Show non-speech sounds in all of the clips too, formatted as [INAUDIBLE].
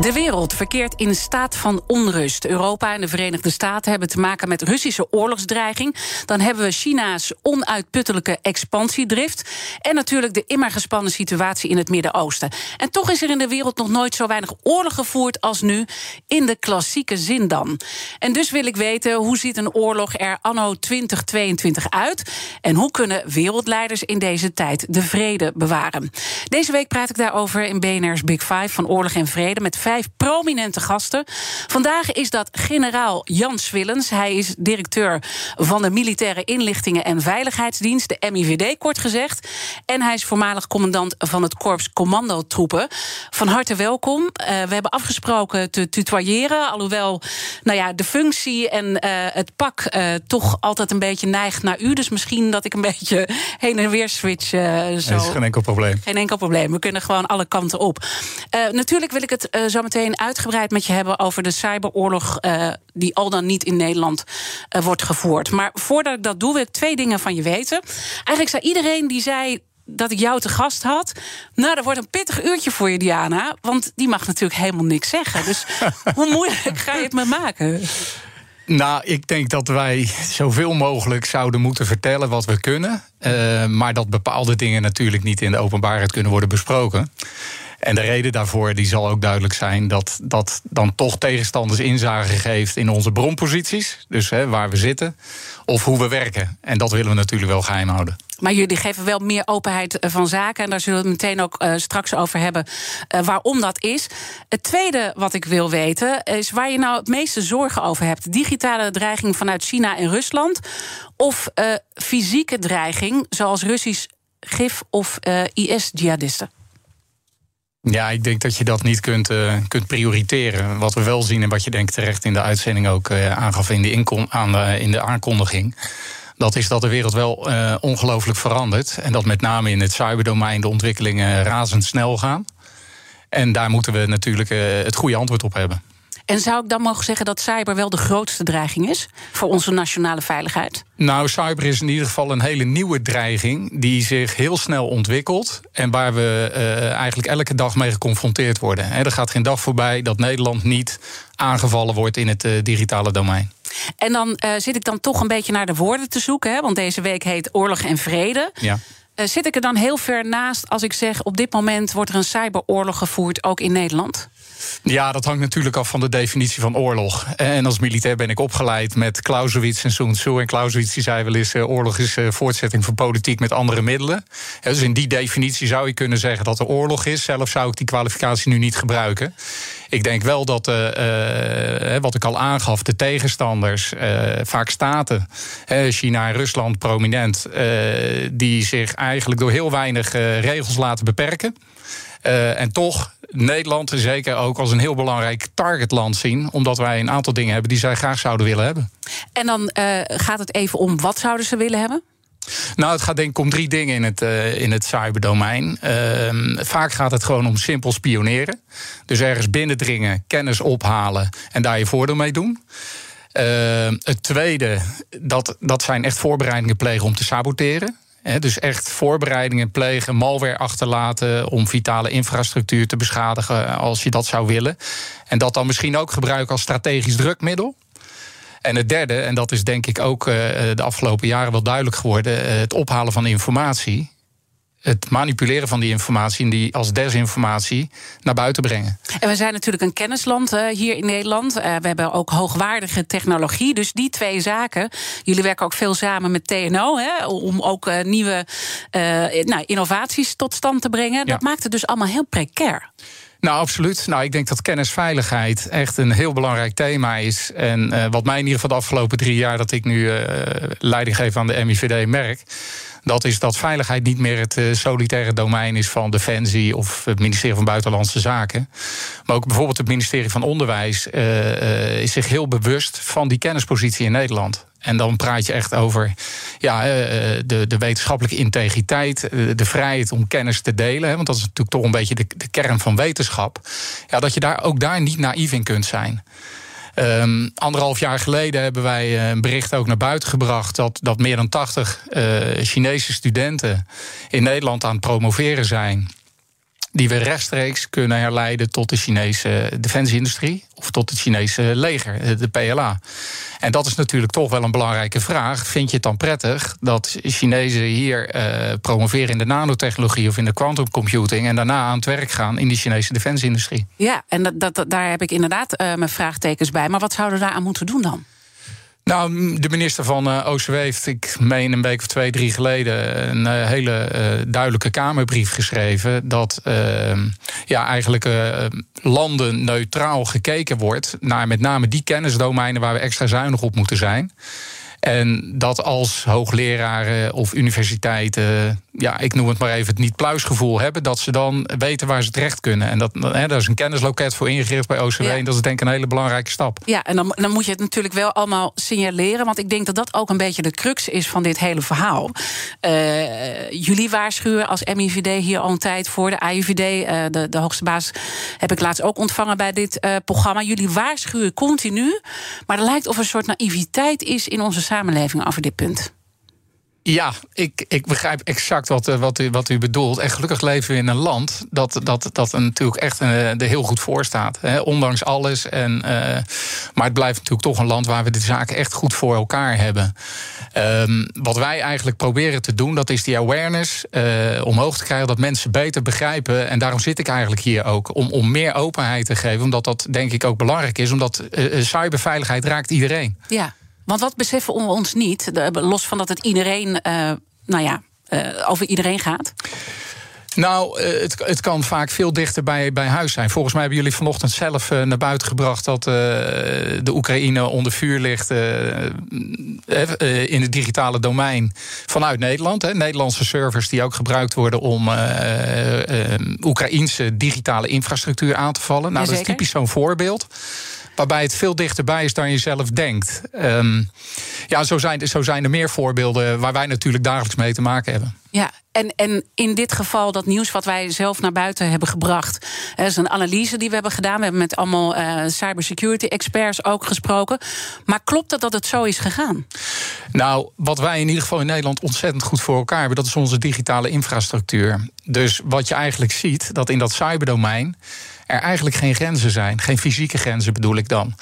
De wereld verkeert in een staat van onrust. Europa en de Verenigde Staten hebben te maken met Russische oorlogsdreiging. Dan hebben we China's onuitputtelijke expansiedrift. En natuurlijk de immer gespannen situatie in het Midden-Oosten. En toch is er in de wereld nog nooit zo weinig oorlog gevoerd als nu. In de klassieke zin dan. En dus wil ik weten hoe ziet een oorlog er anno 2022 uit? En hoe kunnen wereldleiders in deze tijd de vrede bewaren? Deze week praat ik daarover in BNR's Big Five van Oorlog en Vrede met vijf prominente gasten. Vandaag is dat generaal Jan Swillens. Hij is directeur van de Militaire Inlichtingen en Veiligheidsdienst, de MIVD kort gezegd. En hij is voormalig commandant van het Korps Commandotroepen. Van harte welkom. Uh, we hebben afgesproken te tutoyeren, alhoewel nou ja, de functie en uh, het pak uh, toch altijd een beetje neigt naar u. Dus misschien dat ik een beetje heen en weer switch. zo. Is geen enkel probleem. Geen enkel probleem. We kunnen gewoon alle kanten op. natuurlijk wil ik het zo meteen uitgebreid met je hebben over de cyberoorlog uh, die al dan niet in Nederland uh, wordt gevoerd. Maar voordat ik dat doe, wil ik twee dingen van je weten. Eigenlijk zei iedereen die zei dat ik jou te gast had. Nou, dat wordt een pittig uurtje voor je, Diana. Want die mag natuurlijk helemaal niks zeggen. Dus [LAUGHS] hoe moeilijk ga je het me maken? Nou, ik denk dat wij zoveel mogelijk zouden moeten vertellen wat we kunnen. Uh, maar dat bepaalde dingen natuurlijk niet in de openbaarheid kunnen worden besproken. En de reden daarvoor die zal ook duidelijk zijn dat dat dan toch tegenstanders inzage geeft in onze bronposities, dus hè, waar we zitten, of hoe we werken. En dat willen we natuurlijk wel geheim houden. Maar jullie geven wel meer openheid eh, van zaken. En daar zullen we het meteen ook uh, straks over hebben uh, waarom dat is. Het tweede wat ik wil weten is waar je nou het meeste zorgen over hebt. Digitale dreiging vanuit China en Rusland. Of fysieke dreiging zoals Russisch gif of IS-jihadisten. Ja, ik denk dat je dat niet kunt, uh, kunt prioriteren. Wat we wel zien en wat je denk terecht in de uitzending ook uh, aangaf in de, aan de, in de aankondiging. Dat is dat de wereld wel uh, ongelooflijk verandert. En dat met name in het cyberdomein de ontwikkelingen razendsnel gaan. En daar moeten we natuurlijk het goede antwoord op hebben. En zou ik dan mogen zeggen dat cyber wel de grootste dreiging is voor onze nationale veiligheid? Nou, cyber is in ieder geval een hele nieuwe dreiging die zich heel snel ontwikkelt en waar we uh, eigenlijk elke dag mee geconfronteerd worden. er gaat geen dag voorbij dat Nederland niet aangevallen wordt in het uh, digitale domein. En dan uh, zit ik dan toch een beetje naar de woorden te zoeken, hè? want deze week heet Oorlog en Vrede. Ja. zit ik er dan heel ver naast als ik zeg: op dit moment wordt er een cyberoorlog gevoerd, ook in Nederland? Ja, dat hangt natuurlijk af van de definitie van oorlog. En als militair ben ik opgeleid met Clausewitz en Sun. En Clausewitz die zei wel eens: uh, oorlog is uh, voortzetting van politiek met andere middelen. Dus in die definitie zou je kunnen zeggen dat er oorlog is. Zelf zou ik die kwalificatie nu niet gebruiken. Ik denk wel dat, uh, wat ik al aangaf, de tegenstanders, vaak staten, China en Rusland prominent, die zich eigenlijk door heel weinig regels laten beperken. En toch Nederland zeker ook als een heel belangrijk targetland zien. Omdat wij een aantal dingen hebben die zij graag zouden willen hebben. En dan uh, gaat het even om wat zouden ze willen hebben? Nou, het gaat denk ik om drie dingen in het, uh, in het cyberdomein. Uh, vaak gaat het gewoon om simpel spioneren. Dus ergens binnendringen, kennis ophalen en daar je voordeel mee doen. Uh, het tweede, dat, dat zijn echt voorbereidingen plegen om te saboteren dus echt voorbereidingen plegen, malware achterlaten om vitale infrastructuur te beschadigen als je dat zou willen. En dat dan misschien ook gebruiken als strategisch drukmiddel. En het derde, en dat is denk ik ook uh, de afgelopen jaren wel duidelijk geworden, het ophalen van informatie het manipuleren van die informatie en die als desinformatie naar buiten brengen. En we zijn natuurlijk een kennisland uh, hier in Nederland. Uh, we hebben ook hoogwaardige technologie. Dus die twee zaken. Jullie werken ook veel samen met TNO hè, om ook uh, nieuwe nou, innovaties tot stand te brengen. Dat maakt het dus allemaal heel precair. Nou, absoluut. Nou, ik denk dat kennisveiligheid echt een heel belangrijk thema is. En uh, wat mij in ieder geval de afgelopen drie jaar dat ik nu uh, leiding geef aan de MIVD merk Dat is dat veiligheid niet meer het uh, solitaire domein is van Defensie of het ministerie van Buitenlandse Zaken. Maar ook bijvoorbeeld het ministerie van Onderwijs uh, is zich heel bewust van die kennispositie in Nederland. En dan praat je echt over ja, de, de wetenschappelijke integriteit, de vrijheid om kennis te delen. Want dat is natuurlijk toch een beetje de, de kern van wetenschap. Ja, dat je daar ook daar niet naïef in kunt zijn. Um, anderhalf jaar geleden hebben wij eh, een bericht ook naar buiten gebracht dat, dat meer dan 80 uh, eh, Chinese studenten in Nederland aan het promoveren zijn die we rechtstreeks kunnen herleiden tot de Chinese defensieindustrie of tot het Chinese leger, de PLA. En dat is natuurlijk toch wel een belangrijke vraag. Vind je het dan prettig dat Chinezen hier uh, promoveren in de nanotechnologie of in de quantum computing en daarna aan het werk gaan in die Chinese defensieindustrie? Ja, en dat, dat, daar heb ik inderdaad uh, mijn vraagtekens bij. Maar wat zouden we daar aan moeten doen dan? Nou, de minister van uh, OCW heeft, ik meen een week of twee, drie geleden, een uh, hele uh, duidelijke Kamerbrief geschreven. Dat ja, eigenlijk landen neutraal gekeken wordt naar met name die kennisdomeinen waar we extra zuinig op moeten zijn. En dat als hoogleraren of universiteiten, ja, ik noem het maar even, het niet-pluisgevoel hebben, dat ze dan weten waar ze terecht kunnen. En dat, hè, daar is een kennisloket voor ingericht bij OCW. En dat is denk ik een hele belangrijke stap. Ja, en dan, dan moet je het natuurlijk wel allemaal signaleren. Want ik denk dat dat ook een beetje de crux is van dit hele verhaal. Uh, jullie waarschuwen als MIVD hier al een tijd voor. De AIVD, uh, eh, de, de hoogste baas, heb ik laatst ook ontvangen bij dit uh, programma. Jullie waarschuwen continu. Maar er lijkt of een soort naïviteit is in onze samenleving samenleving over dit punt? Ja, ik, ik begrijp exact wat, eh, wat, u, wat u bedoelt. En gelukkig leven we in een land dat, dat, dat natuurlijk echt uh, er heel goed voor staat. Hè, ondanks alles. En, uh, maar het blijft natuurlijk toch een land waar we de zaken echt goed voor elkaar hebben. Um, wat wij eigenlijk proberen te doen, dat is die awareness uh, omhoog te krijgen. Dat mensen beter begrijpen. En daarom zit ik eigenlijk hier ook. Om, om meer openheid te geven. Omdat dat denk ik ook belangrijk is. Omdat cyberveiligheid raakt iedereen. Ja. Want wat beseffen we ons niet, los van dat het iedereen, uh, nou ja, uh, over iedereen gaat? Nou, eh, het, het kan vaak veel dichter bij, bij huis zijn. Volgens mij hebben jullie vanochtend zelf naar buiten gebracht dat uh, de Oekraïne onder vuur ligt uh, in het digitale domein vanuit Nederland. Hè. Nederlandse servers die ook gebruikt worden om Oekraïnse digitale infrastructuur aan te vallen. Nou, dat is typisch zo'n voorbeeld waarbij het veel dichterbij is dan je zelf denkt. Um, ja, zo zijn, zo zijn er meer voorbeelden waar wij natuurlijk dagelijks mee te maken hebben. Ja, en, en in dit geval dat nieuws wat wij zelf naar buiten hebben gebracht. Dat is een analyse die we hebben gedaan. We hebben met allemaal uh, cybersecurity experts ook gesproken. Maar klopt het dat het zo is gegaan? Nou, wat wij in ieder geval in Nederland ontzettend goed voor elkaar hebben, dat is onze digitale infrastructuur. Dus wat je eigenlijk ziet, dat in dat cyberdomein er eigenlijk geen grenzen zijn. Geen fysieke grenzen bedoel ik dan.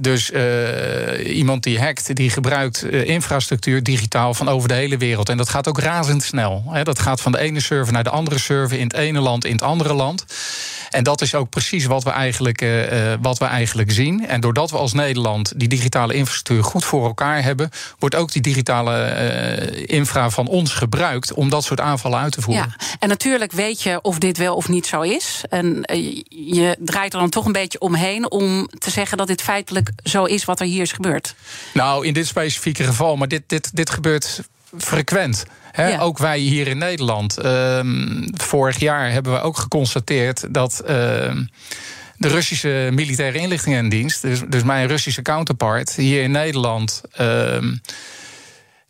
dus uh, iemand die hackt, die gebruikt uh, infrastructuur digitaal van over de hele wereld. En dat gaat ook razendsnel. He, dat gaat van de ene server naar de andere server in het ene land, in het andere land. En dat is ook precies wat we eigenlijk, uh, wat we eigenlijk zien. En doordat we als Nederland die digitale infrastructuur goed voor elkaar hebben, wordt ook die digitale uh, infra van ons gebruikt om dat soort aanvallen uit te voeren. Ja, en natuurlijk weet je of dit wel of niet zo is. En je draait er dan toch een beetje omheen om te zeggen dat dit feitelijk zo is wat er hier is gebeurd. Nou, in dit specifieke geval, maar dit, dit, dit gebeurt frequent. Ook wij hier in Nederland. Ehm, vorig jaar hebben we ook geconstateerd dat. Ehm, de Russische militaire inlichtingendienst, dus, dus mijn Russische counterpart, hier in Nederland. Ehm,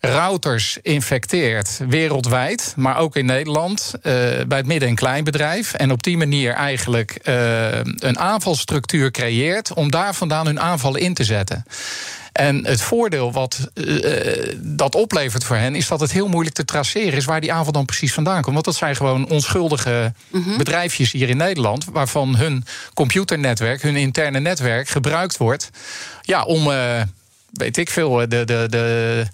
routers infecteert wereldwijd, maar ook in Nederland, uh, bij het midden- en kleinbedrijf. En op die manier eigenlijk uh, een aanvalstructuur creëert om daar vandaan hun aanvallen in te zetten. En het voordeel wat uh, dat oplevert voor hen, is dat het heel moeilijk te traceren is waar die aanval dan precies vandaan komt. Want dat zijn gewoon onschuldige mm bedrijfjes hier in Nederland, waarvan hun computernetwerk, hun interne netwerk gebruikt wordt ja, om, uh, weet ik veel, de. de, de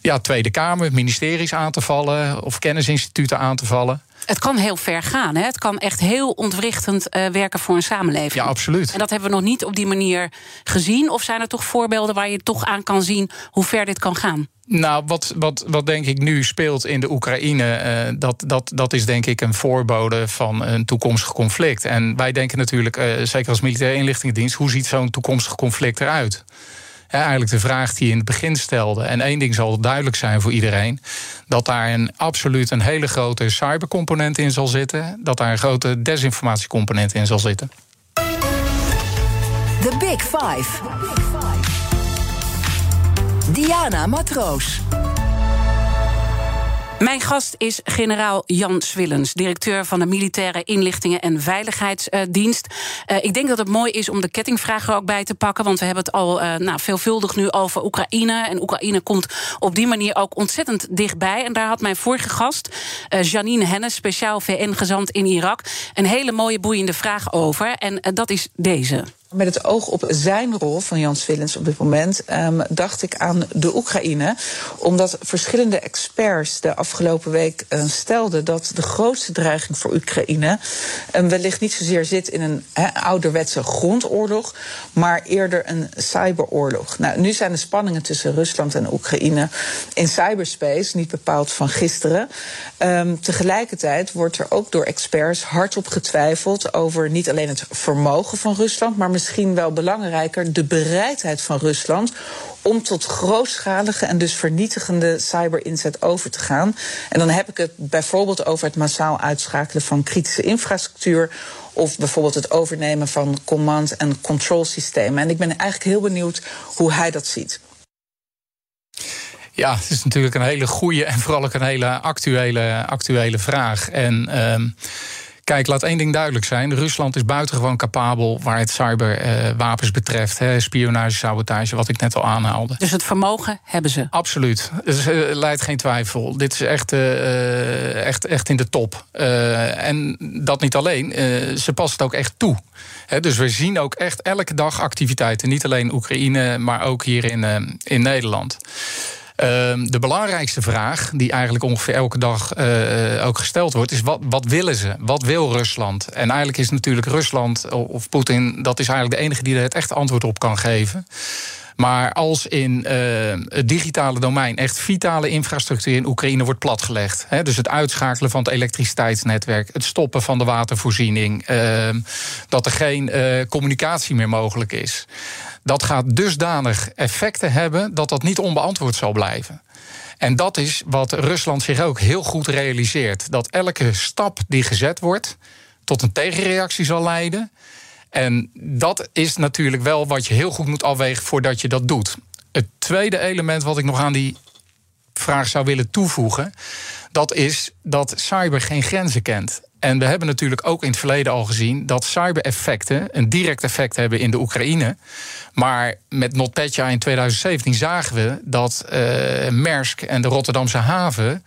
ja, Tweede Kamer, ministeries aan te vallen of kennisinstituten aan te vallen. Het kan heel ver gaan. Hè? Het kan echt heel ontwrichtend uh, werken voor een samenleving. Ja, absoluut. En dat hebben we nog niet op die manier gezien. Of zijn er toch voorbeelden waar je toch aan kan zien hoe ver dit kan gaan? Nou, wat, wat, wat denk ik nu speelt in de Oekraïne, uh, dat, dat, dat is denk ik een voorbode van een toekomstig conflict. En wij denken natuurlijk, uh, zeker als militaire inlichtingendienst, hoe ziet zo'n toekomstig conflict eruit? Eigenlijk de vraag die je in het begin stelde. En één ding zal duidelijk zijn voor iedereen: dat daar een, absoluut een hele grote cybercomponent in zal zitten. Dat daar een grote desinformatiecomponent in zal zitten. The Big Five. Diana Matroos. Mijn gast is generaal Jan Swillens, directeur van de Militaire Inlichtingen en Veiligheidsdienst. Uh, ik denk dat het mooi is om de kettingvraag er ook bij te pakken, want we hebben het al uh, nou, veelvuldig nu over Oekraïne. En Oekraïne komt op die manier ook ontzettend dichtbij. En daar had mijn vorige gast, uh, Janine Hennis, speciaal VN-gezant in Irak, een hele mooie boeiende vraag over. En dat is deze. Met het oog op zijn rol van Jan Swillens op dit moment um, dacht ik aan de Oekraïne. Omdat verschillende experts de afgelopen week uh, stelden dat de grootste dreiging voor Oekraïne um, wellicht niet zozeer zit in een ouderwetse grondoorlog, maar eerder een cyberoorlog. Nou, nu zijn de spanningen tussen Rusland en Oekraïne in cyberspace niet bepaald van gisteren. Um, tegelijkertijd wordt er ook door experts hardop getwijfeld over niet alleen het vermogen van Rusland, maar misschien wel belangrijker, de bereidheid van Rusland om tot grootschalige en dus vernietigende cyberinzet over te gaan. En dan heb ik het bijvoorbeeld over het massaal uitschakelen van kritische infrastructuur. Of bijvoorbeeld het overnemen van command- en controlsystemen. En ik ben eigenlijk heel benieuwd hoe hij dat ziet. Ja, het is natuurlijk een hele goede en vooral ook een hele actuele, actuele vraag. En. Um Kijk, laat één ding duidelijk zijn. Rusland is buitengewoon capabel waar het cyberwapens uh, betreft. Hè, spionage, sabotage, wat ik net al aanhaalde. Dus het vermogen hebben ze? Absoluut. Dus uh, leidt geen twijfel. Dit is echt, uh, echt, echt in de top. en dat niet alleen. ze past het ook echt toe. He, dus we zien ook echt elke dag activiteiten. Niet alleen Oekraïne, maar ook hier in, in Nederland. Uh, de belangrijkste vraag, die eigenlijk ongeveer elke dag uh, ook gesteld wordt, is wat, wat willen ze? Wat wil Rusland? En eigenlijk is natuurlijk Rusland of Poetin, dat is eigenlijk de enige die er het echte antwoord op kan geven. Maar als in uh, het digitale domein echt vitale infrastructuur in Oekraïne wordt platgelegd. Hè, dus het uitschakelen van het elektriciteitsnetwerk, het stoppen van de watervoorziening, uh, dat er geen uh, communicatie meer mogelijk is dat gaat dusdanig effecten hebben dat dat niet onbeantwoord zal blijven. En dat is wat Rusland zich ook heel goed realiseert. Dat elke stap die gezet wordt tot een tegenreactie zal leiden. En dat is natuurlijk wel wat je heel goed moet afwegen voordat je dat doet. Het tweede element wat ik nog aan die vraag zou willen toevoegen, dat is dat cyber geen grenzen kent. En we hebben natuurlijk ook in het verleden al gezien dat cyber-effecten een direct effect hebben in de Oekraïne. Maar met NotPetya in 2017 zagen we dat uh, Maersk en de Rotterdamse haven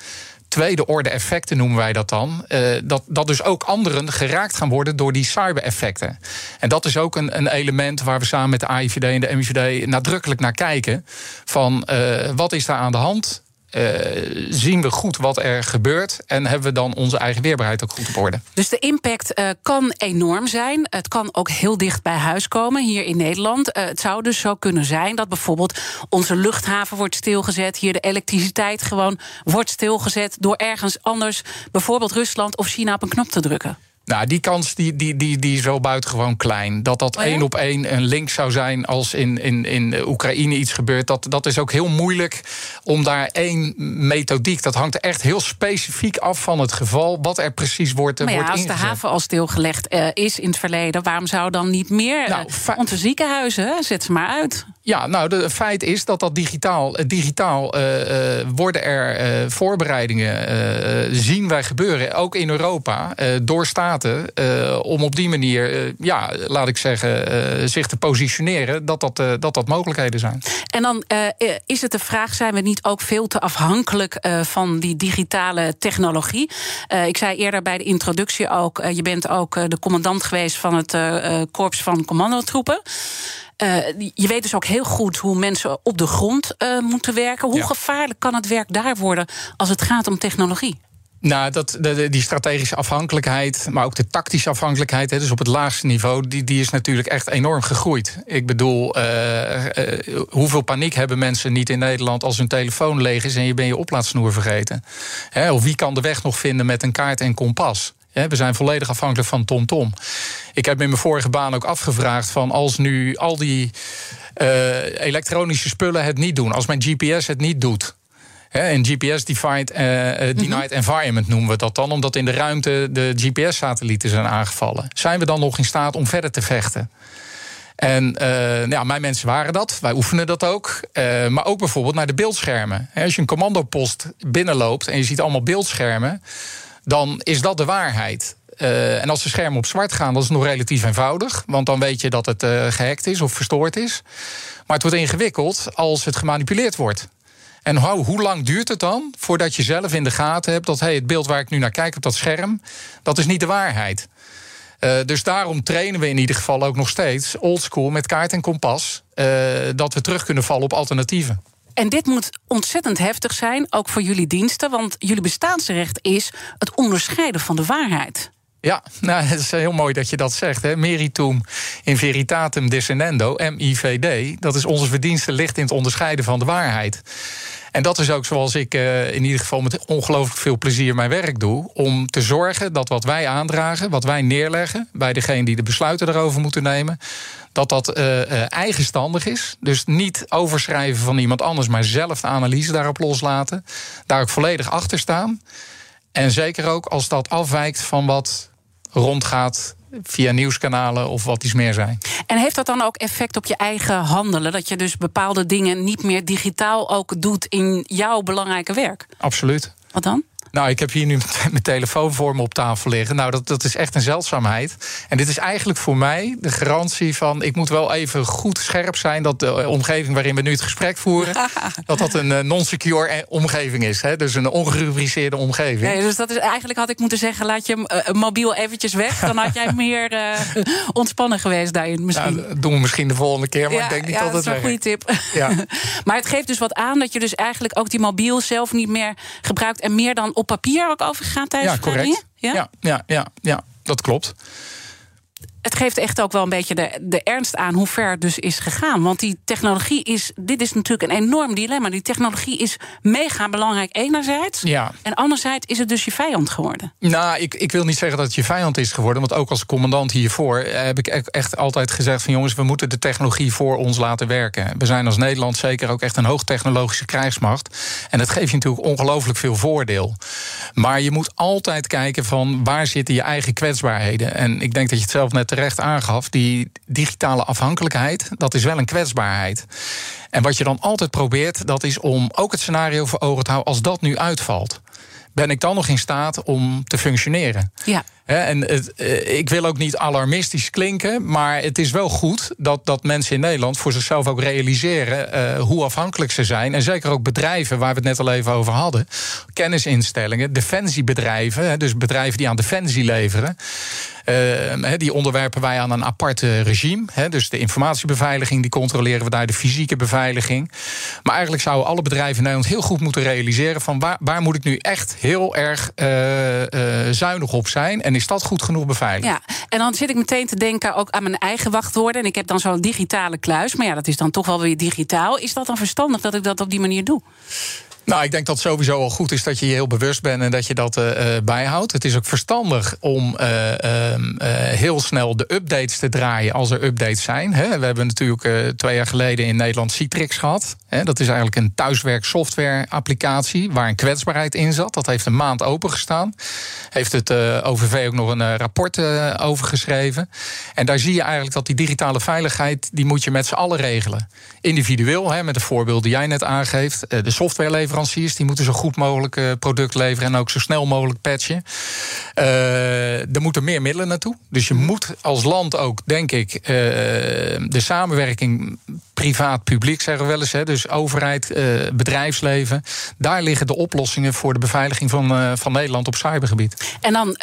tweede orde effecten noemen wij dat dan. Uh, dat, dat dus ook anderen geraakt gaan worden door die cyber-effecten. En dat is ook een, een element waar we samen met de AIVD en de MIVD nadrukkelijk naar kijken. Van uh, wat is daar aan de hand? Uh, zien we goed wat er gebeurt en hebben we dan onze eigen weerbaarheid ook goed op orde. Dus de impact uh, kan enorm zijn. Het kan ook heel dicht bij huis komen hier in Nederland. Uh, het zou dus zo kunnen zijn dat bijvoorbeeld onze luchthaven wordt stilgezet, hier de elektriciteit gewoon wordt stilgezet door ergens anders, bijvoorbeeld Rusland of China, op een knop te drukken. Nou, die kans die, die, die, die is wel buitengewoon klein. Dat dat oh één op één een link zou zijn als in, in, in Oekraïne iets gebeurt, dat, dat is ook heel moeilijk om daar één methodiek. Dat hangt echt heel specifiek af van het geval, wat er precies wordt. Maar ja, wordt als de haven al stilgelegd uh, is in het verleden, waarom zou dan niet meer? Nou, uh, onze ziekenhuizen, zet ze maar uit. Ja, nou, het feit is dat dat digitaal, digitaal uh, worden er voorbereidingen, zien wij gebeuren, ook in Europa, door staten, om op die manier, ja, laat ik zeggen, zich te positioneren dat dat, dat dat mogelijkheden zijn. En dan is het de vraag, zijn we niet ook veel te afhankelijk van die digitale technologie? ik zei eerder bij de introductie ook, je bent ook de commandant geweest van het korps van commandotroepen. Uh, je weet dus ook heel goed hoe mensen op de grond uh, moeten werken. Hoe ja. gevaarlijk kan het werk daar worden als het gaat om technologie? Nou, dat, de, die strategische afhankelijkheid, maar ook de tactische afhankelijkheid, hè, dus op het laagste niveau, die, die is natuurlijk echt enorm gegroeid. Ik bedoel, uh, uh, hoeveel paniek hebben mensen niet in Nederland als hun telefoon leeg is en je bent je oplaadsnoer vergeten? Hè, of wie kan de weg nog vinden met een kaart en kompas? We zijn volledig afhankelijk van TomTom. Ik heb in mijn vorige baan ook afgevraagd van als nu al die uh, elektronische spullen het niet doen, als mijn GPS het niet doet. Een GPS-defined uh, denied mhm. environment noemen we dat dan, omdat in de ruimte de GPS-satellieten zijn aangevallen. Zijn we dan nog in staat om verder te vechten? En uh, ja, mijn mensen waren dat. Wij oefenen dat ook. Uh, maar ook bijvoorbeeld naar de beeldschermen. Als je een commandopost binnenloopt en je ziet allemaal beeldschermen, dan is dat de waarheid. Uh, en als de schermen op zwart gaan, dan is nog relatief eenvoudig. Want dan weet je dat het gehackt is of verstoord is. Maar het wordt ingewikkeld als het gemanipuleerd wordt. En hoe, lang duurt het dan voordat je zelf in de gaten hebt dat hey, het beeld waar ik nu naar kijk op dat scherm, dat is niet de waarheid. Uh, dus daarom trainen we in ieder geval ook nog steeds oldschool met kaart en kompas. Dat we terug kunnen vallen op alternatieven. En dit moet ontzettend heftig zijn, ook voor jullie diensten. Want jullie bestaansrecht is het onderscheiden van de waarheid. Ja, nou, het is heel mooi dat je dat zegt. Hè. Meritum in veritatum discernendo, MIVD. Dat is onze verdienste ligt in het onderscheiden van de waarheid. En dat is ook zoals ik uh, in ieder geval met ongelooflijk veel plezier mijn werk doe. Om te zorgen dat wat wij aandragen, wat wij neerleggen bij degene die de besluiten erover moeten nemen. Dat dat uh, uh, eigenstandig is. Dus niet overschrijven van iemand anders, maar zelf de analyse daarop loslaten. Daar ook volledig achter staan. En zeker ook als dat afwijkt van wat rondgaat via nieuwskanalen of wat iets meer zijn. En heeft dat dan ook effect op je eigen handelen? Dat je dus bepaalde dingen niet meer digitaal ook doet in jouw belangrijke werk? Absoluut. Wat dan? Nou, ik heb hier nu [LAUGHS] mijn telefoon voor me op tafel liggen. Nou, dat, dat is echt een zeldzaamheid. En dit is eigenlijk voor mij de garantie van... ik moet wel even goed scherp zijn... dat de omgeving waarin we nu het gesprek voeren... [LAUGHS] dat dat een eh, non-secure eh, omgeving is. Hè? Dus een ongerubriceerde omgeving. Nee, dus dat is eigenlijk had ik moeten zeggen... laat je uh, mobiel eventjes weg. Dan had jij [LAUGHS] meer uh, ontspannen geweest daarin misschien. Nou, dat doen we misschien de volgende keer, maar ik denk niet ja, dat het dat is een goede tip. Ja. maar het geeft dus wat aan dat je dus eigenlijk ook die mobiel zelf niet meer gebruikt... en meer dan op papier ook overgegaan tijdens ja, correct. Ja? ja, ja, ja, ja, dat klopt het geeft echt ook wel een beetje de, de ernst aan hoe ver het dus is gegaan. Want die technologie is. Dit is natuurlijk een enorm dilemma. Die technologie is mega belangrijk, enerzijds. Ja. En anderzijds is het dus je vijand geworden. Nou, ik, ik wil niet zeggen dat het je vijand is geworden. Want ook als commandant hiervoor heb ik e-, echt altijd gezegd: van jongens, we moeten de technologie voor ons laten werken. We zijn als Nederland zeker ook echt een hoogtechnologische krijgsmacht. En dat geeft je natuurlijk ongelooflijk veel voordeel. Maar je moet altijd kijken van waar zitten je eigen kwetsbaarheden. En ik denk dat je het zelf net terecht aangaf, die digitale afhankelijkheid, dat is wel een kwetsbaarheid. En wat je dan altijd probeert, dat is om ook het scenario voor ogen te houden als dat nu uitvalt. Ben ik dan nog in staat om te functioneren? Ja. En eh, ik wil ook niet alarmistisch klinken, maar het is wel goed dat, dat mensen in Nederland voor zichzelf ook realiseren uh, hoe afhankelijk ze zijn. En zeker ook bedrijven waar we het net al even over hadden, kennisinstellingen, defensiebedrijven, dus bedrijven die aan defensie leveren. Uh, die onderwerpen wij aan een apart regime. Dus de informatiebeveiliging, die controleren we daar, de fysieke beveiliging. Maar eigenlijk zouden alle bedrijven in Nederland heel goed moeten realiseren: van waar, waar moet ik nu echt heel erg zuinig op zijn? Is dat goed genoeg beveiligd? Ja, en dan zit ik meteen te denken ook aan mijn eigen wachtwoorden. En ik heb dan zo'n digitale kluis. Maar ja, dat is dan toch wel weer digitaal. Is dat dan verstandig dat ik dat op die manier doe? Nou, ik denk dat het sowieso al goed is dat je je heel bewust bent en dat je dat uh, bijhoudt. Het is ook verstandig om uh, heel snel de updates te draaien als er updates zijn. We hebben natuurlijk twee jaar geleden in Nederland Citrix gehad. Dat is eigenlijk een thuiswerk software applicatie waar een kwetsbaarheid in zat. Dat heeft een maand opengestaan. Heeft het OVV ook nog een rapport over geschreven. En daar zie je eigenlijk dat die digitale veiligheid, die moet je met z'n allen regelen. Individueel, met de voorbeelden die jij net aangeeft. de softwareleveranciers die moeten zo goed mogelijk uh, product leveren en ook zo snel mogelijk patchen. Uh, er moeten meer middelen naartoe. Dus je moet als land ook, denk ik, uh, de samenwerking privaat-publiek, zeggen we wel eens. Hè, dus overheid, bedrijfsleven. Daar liggen de oplossingen voor de beveiliging van, van Nederland op cybergebied. En dan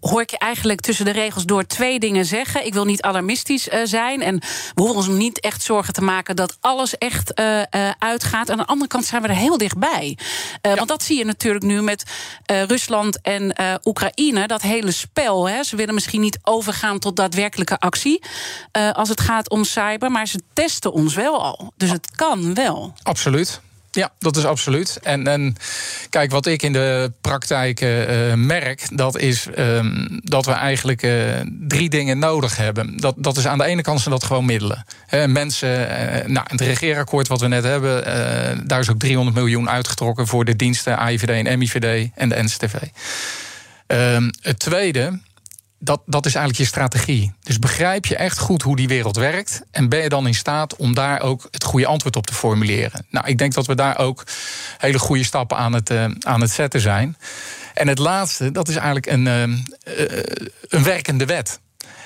hoor ik je eigenlijk tussen de regels door twee dingen zeggen. Ik wil niet alarmistisch zijn. En we hoeven ons niet echt zorgen te maken dat alles echt uitgaat. Aan de andere kant zijn we er heel dichtbij. Uh, Want dat zie je natuurlijk nu met uh, Rusland en uh, Oekraïne. Dat hele spel. Hè. Ze willen misschien niet overgaan tot daadwerkelijke actie. als het gaat om cyber. Maar ze testen ons wel al. Dus het kan wel. Absoluut. Ja, dat is absoluut. En, en kijk, wat ik in de praktijk uh, merk, dat is um, dat we eigenlijk uh, drie dingen nodig hebben. Dat, dat is aan de ene kant zijn dat gewoon middelen. Mensen, nou, het regeerakkoord wat we net hebben, daar is ook 300 miljoen uitgetrokken voor de diensten AIVD en MIVD en de NCTV. Um, het tweede dat, dat is eigenlijk je strategie. Dus begrijp je echt goed hoe die wereld werkt. En ben je dan in staat om daar ook het goede antwoord op te formuleren? Nou, ik denk dat we daar ook hele goede stappen aan het, uh, aan het zetten zijn. En het laatste, dat is eigenlijk een, uh, een werkende wet.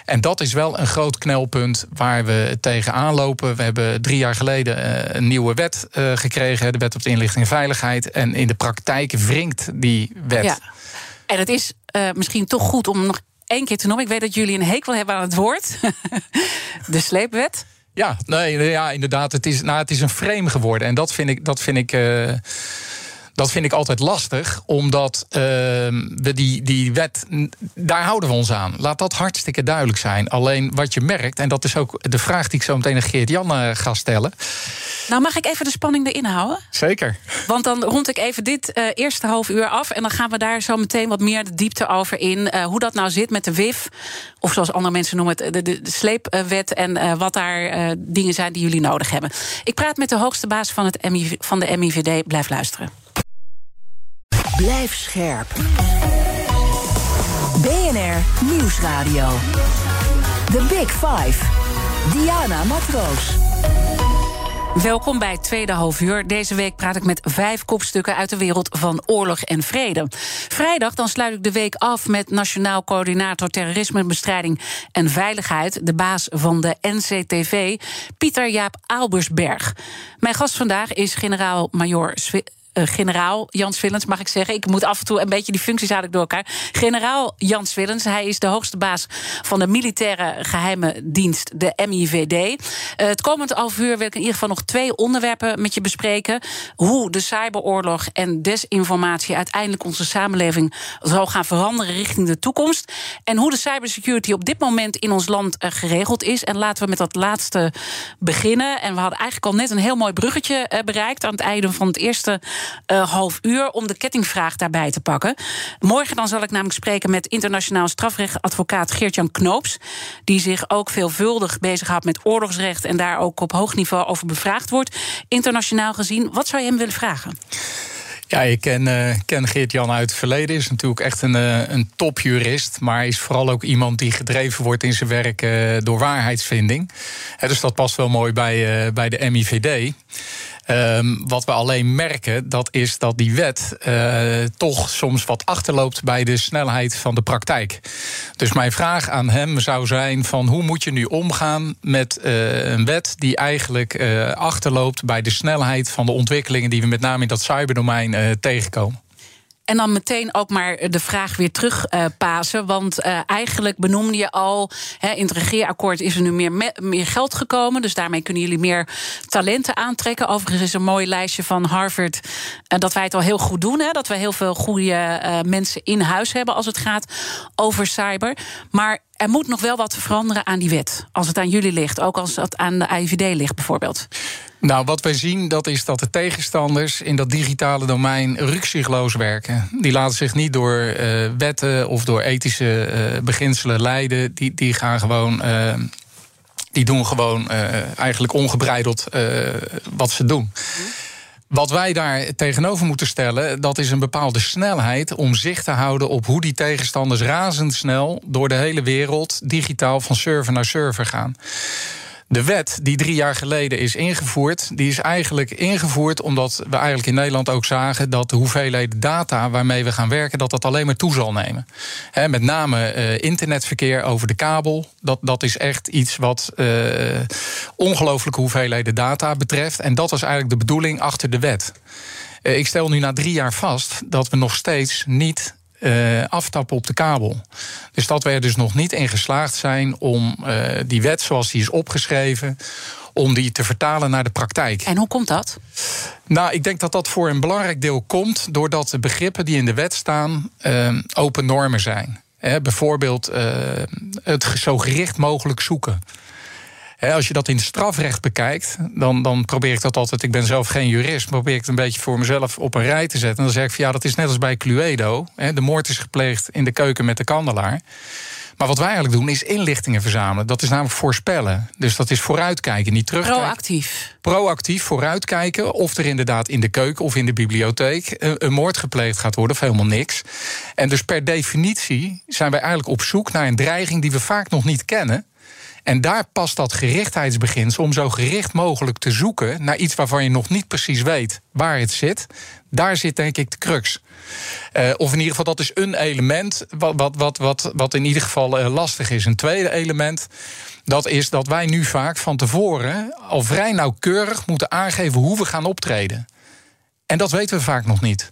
En dat is wel een groot knelpunt waar we tegenaan lopen. We hebben drie jaar geleden een nieuwe wet gekregen, de Wet op de Inlichting en Veiligheid. En in de praktijk wringt die wet. Ja. En het is misschien toch goed om nog één keer te noemen. Ik weet dat jullie een hekel hebben aan het woord. [LAUGHS] de sleepwet. Ja, nee, ja, inderdaad. Het is, nou, het is een frame geworden. En dat vind ik. Dat vind ik uh, dat vind ik altijd lastig, omdat uh, we die, die wet, daar houden we ons aan. Laat dat hartstikke duidelijk zijn. Alleen wat je merkt, en dat is ook de vraag die ik zo meteen aan Geert-Jan uh, ga stellen. Nou, mag ik even de spanning erin houden? Zeker. Want dan rond ik even dit uh, eerste half uur af. En dan gaan we daar zo meteen wat meer de diepte over in. Uh, hoe dat nou zit met de WIF. Of zoals andere mensen noemen het, de, de, de sleepwet. En wat daar dingen zijn die jullie nodig hebben. Ik praat met de hoogste baas van, het van de MIVD. Blijf luisteren. Blijf scherp. BNR Nieuwsradio. The Big Five. Diana Matroos. Welkom bij tweede half uur. Deze week praat ik met vijf kopstukken uit de wereld van oorlog en vrede. Vrijdag dan sluit ik de week af met Nationaal Coördinator Terrorismebestrijding en Veiligheid, de baas van de NCTV, Pieter Jaap Aalbersberg. Mijn gast vandaag is generaal-major uh, generaal Jans Willens, mag ik zeggen. Ik moet af en toe een beetje die functies eigenlijk door elkaar. Generaal Jans Willens, hij is de hoogste baas van de militaire geheime dienst, de MIVD. Eh, het komend half uur wil ik in ieder geval nog twee onderwerpen met je bespreken. Hoe de cyberoorlog en desinformatie uiteindelijk onze samenleving zal gaan veranderen richting de toekomst. En hoe de cybersecurity op dit moment in ons land uh, geregeld is. En laten we met dat laatste beginnen. En we hadden eigenlijk al net een heel mooi bruggetje bereikt aan het einde van het eerste uh, half uur om de kettingvraag daarbij te pakken. Morgen dan zal ik namelijk spreken met internationaal strafrechtadvocaat Geert-Jan Knoops. Die zich ook veelvuldig bezighoudt met oorlogsrecht en daar ook op hoog niveau over bevraagd wordt. Internationaal gezien, wat zou je hem willen vragen? Ja, ik ken, uh, ken Geert-Jan uit het verleden. Is natuurlijk echt een, uh, een topjurist. Maar is vooral ook iemand die gedreven wordt in zijn werk door waarheidsvinding. dus dat past wel mooi bij, bij de MIVD. Um, wat we alleen merken, dat is dat die wet uh, toch soms wat achterloopt bij de snelheid van de praktijk. Dus mijn vraag aan hem zou zijn: van hoe moet je nu omgaan met uh, een wet die eigenlijk uh, achterloopt bij de snelheid van de ontwikkelingen die we met name in dat cyberdomein tegenkomen? En dan meteen ook maar de vraag weer terugpasen. Want uh, eigenlijk benoemde je al, in het regeerakkoord is er nu meer, meer geld gekomen. Dus daarmee kunnen jullie meer talenten aantrekken. Overigens is een mooi lijstje van Harvard uh, dat wij het al heel goed doen. Dat we heel veel goede mensen in huis hebben als het gaat over cyber. Maar er moet nog wel wat veranderen aan die wet. Als het aan jullie ligt, ook als het aan de IVD ligt bijvoorbeeld. Nou, wat wij zien, dat is dat de tegenstanders in dat digitale domein rukzichtloos werken. Die laten zich niet door uh, wetten of door ethische uh, beginselen leiden. Die, die gaan gewoon. Uh, die doen gewoon eigenlijk ongebreideld wat ze doen. Wat wij daar tegenover moeten stellen, dat is een bepaalde snelheid om zicht te houden op hoe die tegenstanders razendsnel door de hele wereld digitaal van server naar server gaan. De wet die drie jaar geleden is ingevoerd, die is eigenlijk ingevoerd omdat we eigenlijk in Nederland ook zagen dat de hoeveelheid data waarmee we gaan werken, dat dat alleen maar toe zal nemen. met name uh, internetverkeer over de kabel, dat, dat is echt iets wat uh, ongelooflijke hoeveelheden data betreft. En dat was eigenlijk de bedoeling achter de wet. Uh, ik stel nu na drie jaar vast dat we nog steeds niet uh, aftappen op de kabel. Dus dat we er dus nog niet in geslaagd zijn om uh, die wet zoals die is opgeschreven, om die te vertalen naar de praktijk. En hoe komt dat? Nou, ik denk dat dat voor een belangrijk deel komt doordat de begrippen die in de wet staan uh, open normen zijn. bijvoorbeeld het zo gericht mogelijk zoeken. Als je dat in het strafrecht bekijkt, dan, dan probeer ik dat altijd. Ik ben zelf geen jurist, probeer ik het een beetje voor mezelf op een rij te zetten. En dan zeg ik van ja, dat is net als bij Cluedo. de moord is gepleegd in de keuken met de kandelaar. Maar wat wij eigenlijk doen is inlichtingen verzamelen. Dat is namelijk voorspellen. Dus dat is vooruitkijken, niet terugkijken. Proactief. Proactief vooruitkijken of er inderdaad in de keuken of in de bibliotheek een, moord gepleegd gaat worden of helemaal niks. En dus per definitie zijn wij eigenlijk op zoek naar een dreiging die we vaak nog niet kennen. En daar past dat gerichtheidsbeginsel om zo gericht mogelijk te zoeken naar iets waarvan je nog niet precies weet waar het zit. Daar zit denk ik de crux. Uh, of in ieder geval, dat is een element wat, wat, wat, wat, wat in ieder geval uh, lastig is. Een tweede element, dat is dat wij nu vaak van tevoren al vrij nauwkeurig moeten aangeven hoe we gaan optreden. En dat weten we vaak nog niet.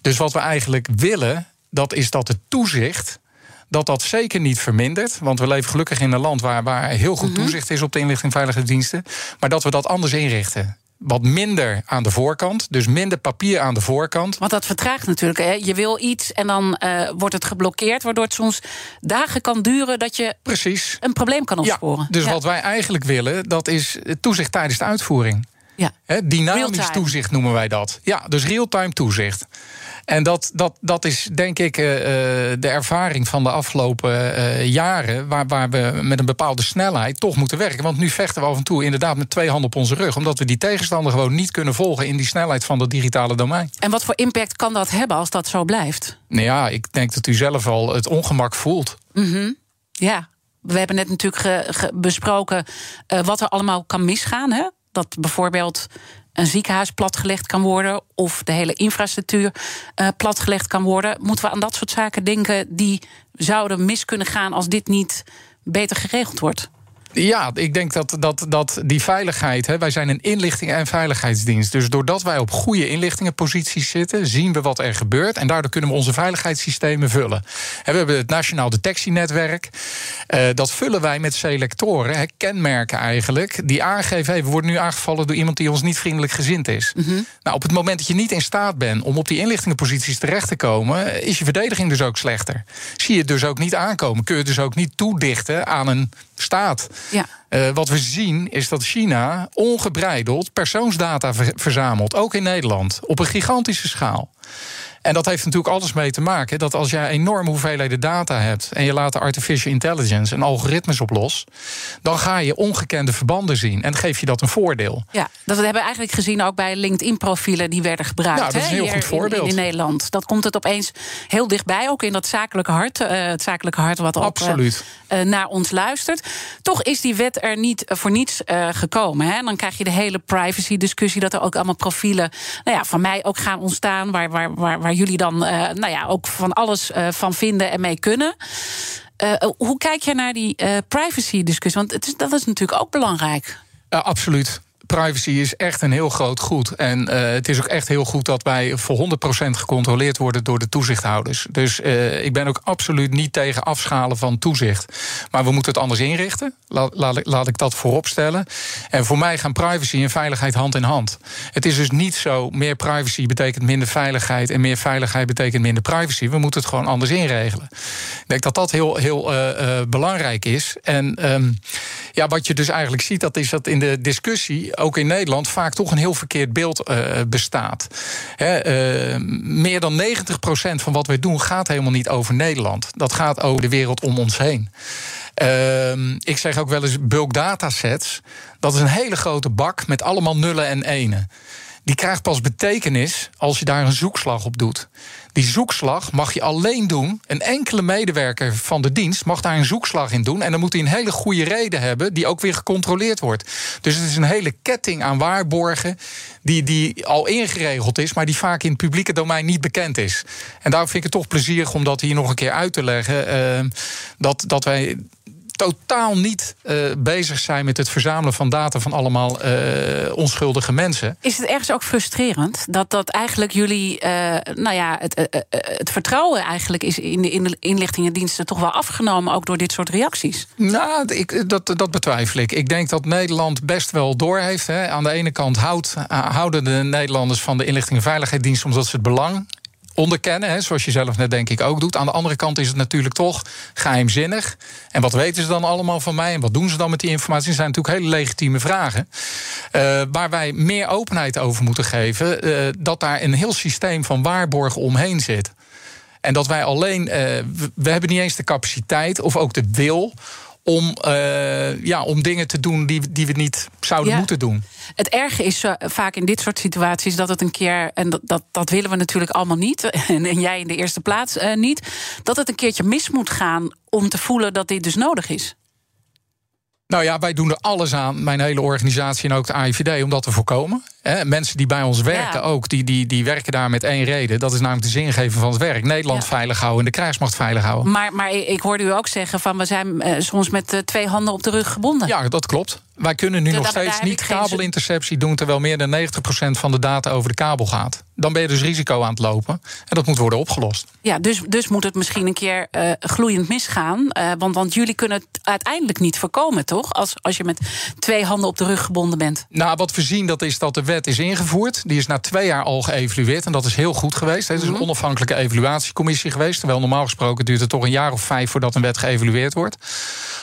Dus wat we eigenlijk willen, dat is dat het toezicht dat dat zeker niet vermindert. Want we leven gelukkig in een land waar, waar heel goed mhm. toezicht is op de inlichting en veiligheidsdiensten. Maar dat we dat anders inrichten wat minder aan de voorkant. Dus minder papier aan de voorkant. Want dat vertraagt natuurlijk. Hè? Je wil iets en dan uh, wordt het geblokkeerd. Waardoor het soms dagen kan duren dat je Precies. een probleem kan opsporen. Ja, dus wat wij eigenlijk willen, dat is toezicht tijdens de uitvoering. Ja. dynamisch toezicht noemen wij dat. Ja, dus real-time toezicht. En dat, dat, dat is denk ik uh, de ervaring van de afgelopen uh, jaren, waar, waar we met een bepaalde snelheid toch moeten werken. Want nu vechten we af en toe inderdaad met twee handen op onze rug, omdat we die tegenstander gewoon niet kunnen volgen in die snelheid van dat digitale domein. En wat voor impact kan dat hebben als dat zo blijft? Nou ja, ik denk dat u zelf al het ongemak voelt. Mm Ja, we hebben net natuurlijk besproken uh, wat er allemaal kan misgaan. Hè? Dat bijvoorbeeld een ziekenhuis platgelegd kan worden of de hele infrastructuur uh, platgelegd kan worden. Moeten we aan dat soort zaken denken die zouden mis kunnen gaan als dit niet beter geregeld wordt? Ja, ik denk dat, dat, dat die veiligheid. Hè, wij zijn een inlichting- en veiligheidsdienst. Dus doordat wij op goede inlichtingenposities zitten, zien we wat er gebeurt. En daardoor kunnen we onze veiligheidssystemen vullen. we hebben het Nationaal Detectienetwerk. Uh, dat vullen wij met selectoren, hè, kenmerken eigenlijk. Die aangeven: hey, we worden nu aangevallen door iemand die ons niet vriendelijk gezind is. Mhm. Nou, op het moment dat je niet in staat bent om op die inlichtingenposities terecht te komen, is je verdediging dus ook slechter. Zie je het dus ook niet aankomen. Kun je het dus ook niet toedichten aan een staat. Ja. Uh, wat we zien is dat China ongebreideld persoonsdata verzamelt, ook in Nederland, op een gigantische schaal. En dat heeft natuurlijk alles mee te maken dat als jij enorme hoeveelheden data hebt en je laat de artificial intelligence en algoritmes op los, dan ga je ongekende verbanden zien en geef je dat een voordeel. Ja, dat hebben we eigenlijk gezien ook bij LinkedIn-profielen die werden gebruikt. Ja, dat is een heel goed voorbeeld. In, in, Nederland. Dat komt het opeens heel dichtbij, ook in dat zakelijke hart. Uh, het zakelijke hart wat ook uh, naar ons luistert. Toch is die wet er niet voor niets gekomen. Hè? Dan krijg je de hele privacy-discussie, dat er ook allemaal profielen nou ja, van mij ook gaan ontstaan, waar, waar, waar, waar jullie dan uh, nou ja, ook van alles uh, van vinden en mee kunnen. Uh, hoe kijk jij naar die privacy-discussie? Want het is, dat is natuurlijk ook belangrijk. absoluut privacy is echt een heel groot goed. En uh, het is ook echt heel goed dat wij voor 100% gecontroleerd worden door de toezichthouders. Dus uh, ik ben ook absoluut niet tegen afschalen van toezicht. Maar we moeten het anders inrichten. Laat, laat, ik dat voorop stellen. En voor mij gaan privacy en veiligheid hand in hand. Het is dus niet zo, meer privacy betekent minder veiligheid... en meer veiligheid betekent minder privacy. We moeten het gewoon anders inregelen. Ik denk dat dat heel, heel uh, belangrijk is. En um, ja, wat je dus eigenlijk ziet, dat is dat in de discussie ook in Nederland vaak toch een heel verkeerd beeld uh, bestaat. uh, meer dan 90% van wat wij doen gaat helemaal niet over Nederland. Dat gaat over de wereld om ons heen. Uh, ik zeg ook wel eens bulk datasets. Dat is een hele grote bak met allemaal nullen en enen. Die krijgt pas betekenis als je daar een zoekslag op doet. Die zoekslag mag je alleen doen. Een enkele medewerker van de dienst mag daar een zoekslag in doen. En dan moet hij een hele goede reden hebben, die ook weer gecontroleerd wordt. Dus het is een hele ketting aan waarborgen. Die, die al ingeregeld is, maar die vaak in het publieke domein niet bekend is. En daarom vind ik het toch plezierig om dat hier nog een keer uit te leggen. Uh, dat, dat wij totaal niet uh, bezig zijn met het verzamelen van data van allemaal uh, onschuldige mensen. Is het ergens ook frustrerend dat dat eigenlijk jullie, uh, nou ja, het, het vertrouwen eigenlijk is in de, in de inlichtingendiensten toch wel afgenomen, ook door dit soort reacties? Nou, ik, dat, dat betwijfel ik. Ik denk dat Nederland best wel doorheeft. Hè. Aan de ene kant houdt, houden de Nederlanders van de inlichting en veiligheidsdienst omdat ze het belang onderkennen, hè, zoals je zelf net denk ik ook doet. Aan de andere kant is het natuurlijk toch geheimzinnig. En wat weten ze dan allemaal van mij en wat doen ze dan met die informatie? Dat zijn natuurlijk hele legitieme vragen. Uh, waar wij meer openheid over moeten geven, uh, dat daar een heel systeem van waarborgen omheen zit. En dat wij alleen, uh, we hebben niet eens de capaciteit of ook de wil om, uh, ja, om dingen te doen die, die we niet zouden ja. moeten doen. Het erge is uh, vaak in dit soort situaties dat het een keer, en dat, dat, dat willen we natuurlijk allemaal niet, [LAUGHS] en, en jij in de eerste plaats uh, niet, dat het een keertje mis moet gaan om te voelen dat dit dus nodig is. Nou ja, wij doen er alles aan, mijn hele organisatie en ook de AIVD, om dat te voorkomen. Mensen die bij ons werken ja. ook, die, die, die werken daar met één reden. Dat is namelijk de zingeving van het werk. Nederland ja. veilig houden en de krijgsmacht veilig houden. Maar, maar ik hoorde u ook zeggen van we zijn uh, soms met uh, twee handen op de rug gebonden. Ja, dat klopt. Wij kunnen nu nog steeds niet kabelinterceptie doen... terwijl meer dan 90% van de data over de kabel gaat. Dan ben je dus risico aan het lopen. En dat moet worden opgelost. Ja, dus, dus moet het misschien een keer uh, gloeiend misgaan. Uh, want, want jullie kunnen het uiteindelijk niet voorkomen, toch? Als, als je met twee handen op de rug gebonden bent. Nou, wat we zien dat is dat de wet is ingevoerd. Die is na twee jaar al geëvalueerd. En dat is heel goed geweest. Het is een -hmm. onafhankelijke evaluatiecommissie geweest. Terwijl normaal gesproken duurt het toch een jaar of vijf... voordat een wet geëvalueerd wordt.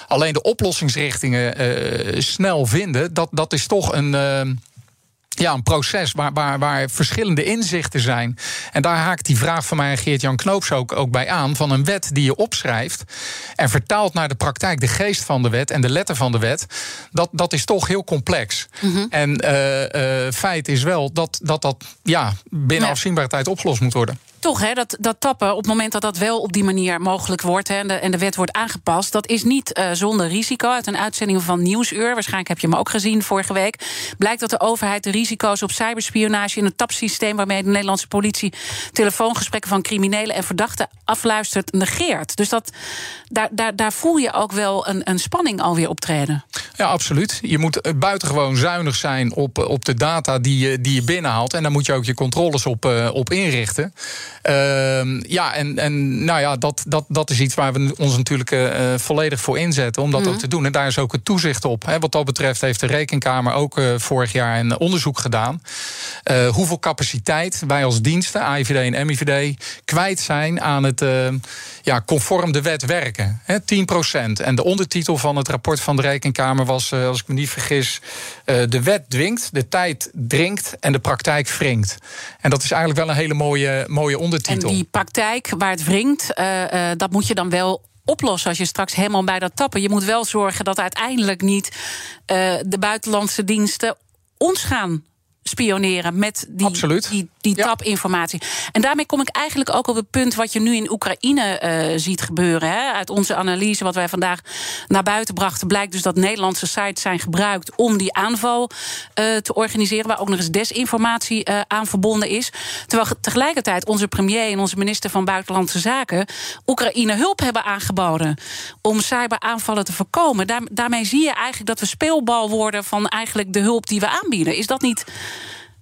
Alleen de oplossingsrichtingen uh, snel vinden, dat, dat is toch een. Uh, ja, een proces waar, waar, waar verschillende inzichten zijn. En daar haakt die vraag van mij en Geert-Jan Knoops ook, ook bij aan... van een wet die je opschrijft en vertaalt naar de praktijk... de geest van de wet en de letter van de wet... dat, dat is toch heel complex. Mm -hmm. En uh, uh, feit is wel dat dat, dat ja, binnen ja. afzienbare tijd opgelost moet worden toch, hè, dat, dat tappen, op het moment dat dat wel op die manier mogelijk wordt... Hè, en, de, wet wordt aangepast, dat is niet uh, zonder risico. Uit een uitzending van Nieuwsuur, waarschijnlijk heb je hem ook gezien vorige week... blijkt dat de overheid de risico's op cyberspionage... in het tapsysteem waarmee de Nederlandse politie... telefoongesprekken van criminelen en verdachten afluistert, negeert. Dus dat, daar, daar, daar voel je ook wel een, een spanning alweer optreden. Ja, absoluut. Je moet buitengewoon zuinig zijn op, op de data die je, die je binnenhaalt. En daar moet je ook je controles op, op inrichten. Uh, ja, en, en nou ja, dat, dat, dat is iets waar we ons natuurlijk uh, volledig voor inzetten om dat mm. ook te doen. En daar is ook het toezicht op. Hè. Wat dat betreft heeft de Rekenkamer ook uh, vorig jaar een onderzoek gedaan. Hoeveel capaciteit wij als diensten, AIVD en MIVD, kwijt zijn aan het ja, conform de wet werken. Hè, 10 procent. En de ondertitel van het rapport van de Rekenkamer was, als ik me niet vergis, de wet dwingt, de tijd dringt en de praktijk wringt. En dat is eigenlijk wel een hele mooie, mooie ondertitel. En die praktijk waar het wringt, uh, dat moet je dan wel oplossen als je straks helemaal bij dat tappen. Je moet wel zorgen dat uiteindelijk niet uh, de buitenlandse diensten ons gaan spioneren met die, Absoluut. die, die ja. tapinformatie. En daarmee kom ik eigenlijk ook op het punt wat je nu in Oekraïne uh, ziet gebeuren. Hè. Uit onze analyse, wat wij vandaag naar buiten brachten, blijkt dus dat Nederlandse sites zijn gebruikt om die aanval uh, te organiseren, waar ook nog eens desinformatie uh, aan verbonden is. Terwijl tegelijkertijd onze premier en onze minister van Buitenlandse Zaken Oekraïne hulp hebben aangeboden om cyberaanvallen te voorkomen. Daar, daarmee zie je eigenlijk dat we speelbal worden van eigenlijk de hulp die we aanbieden. Is dat niet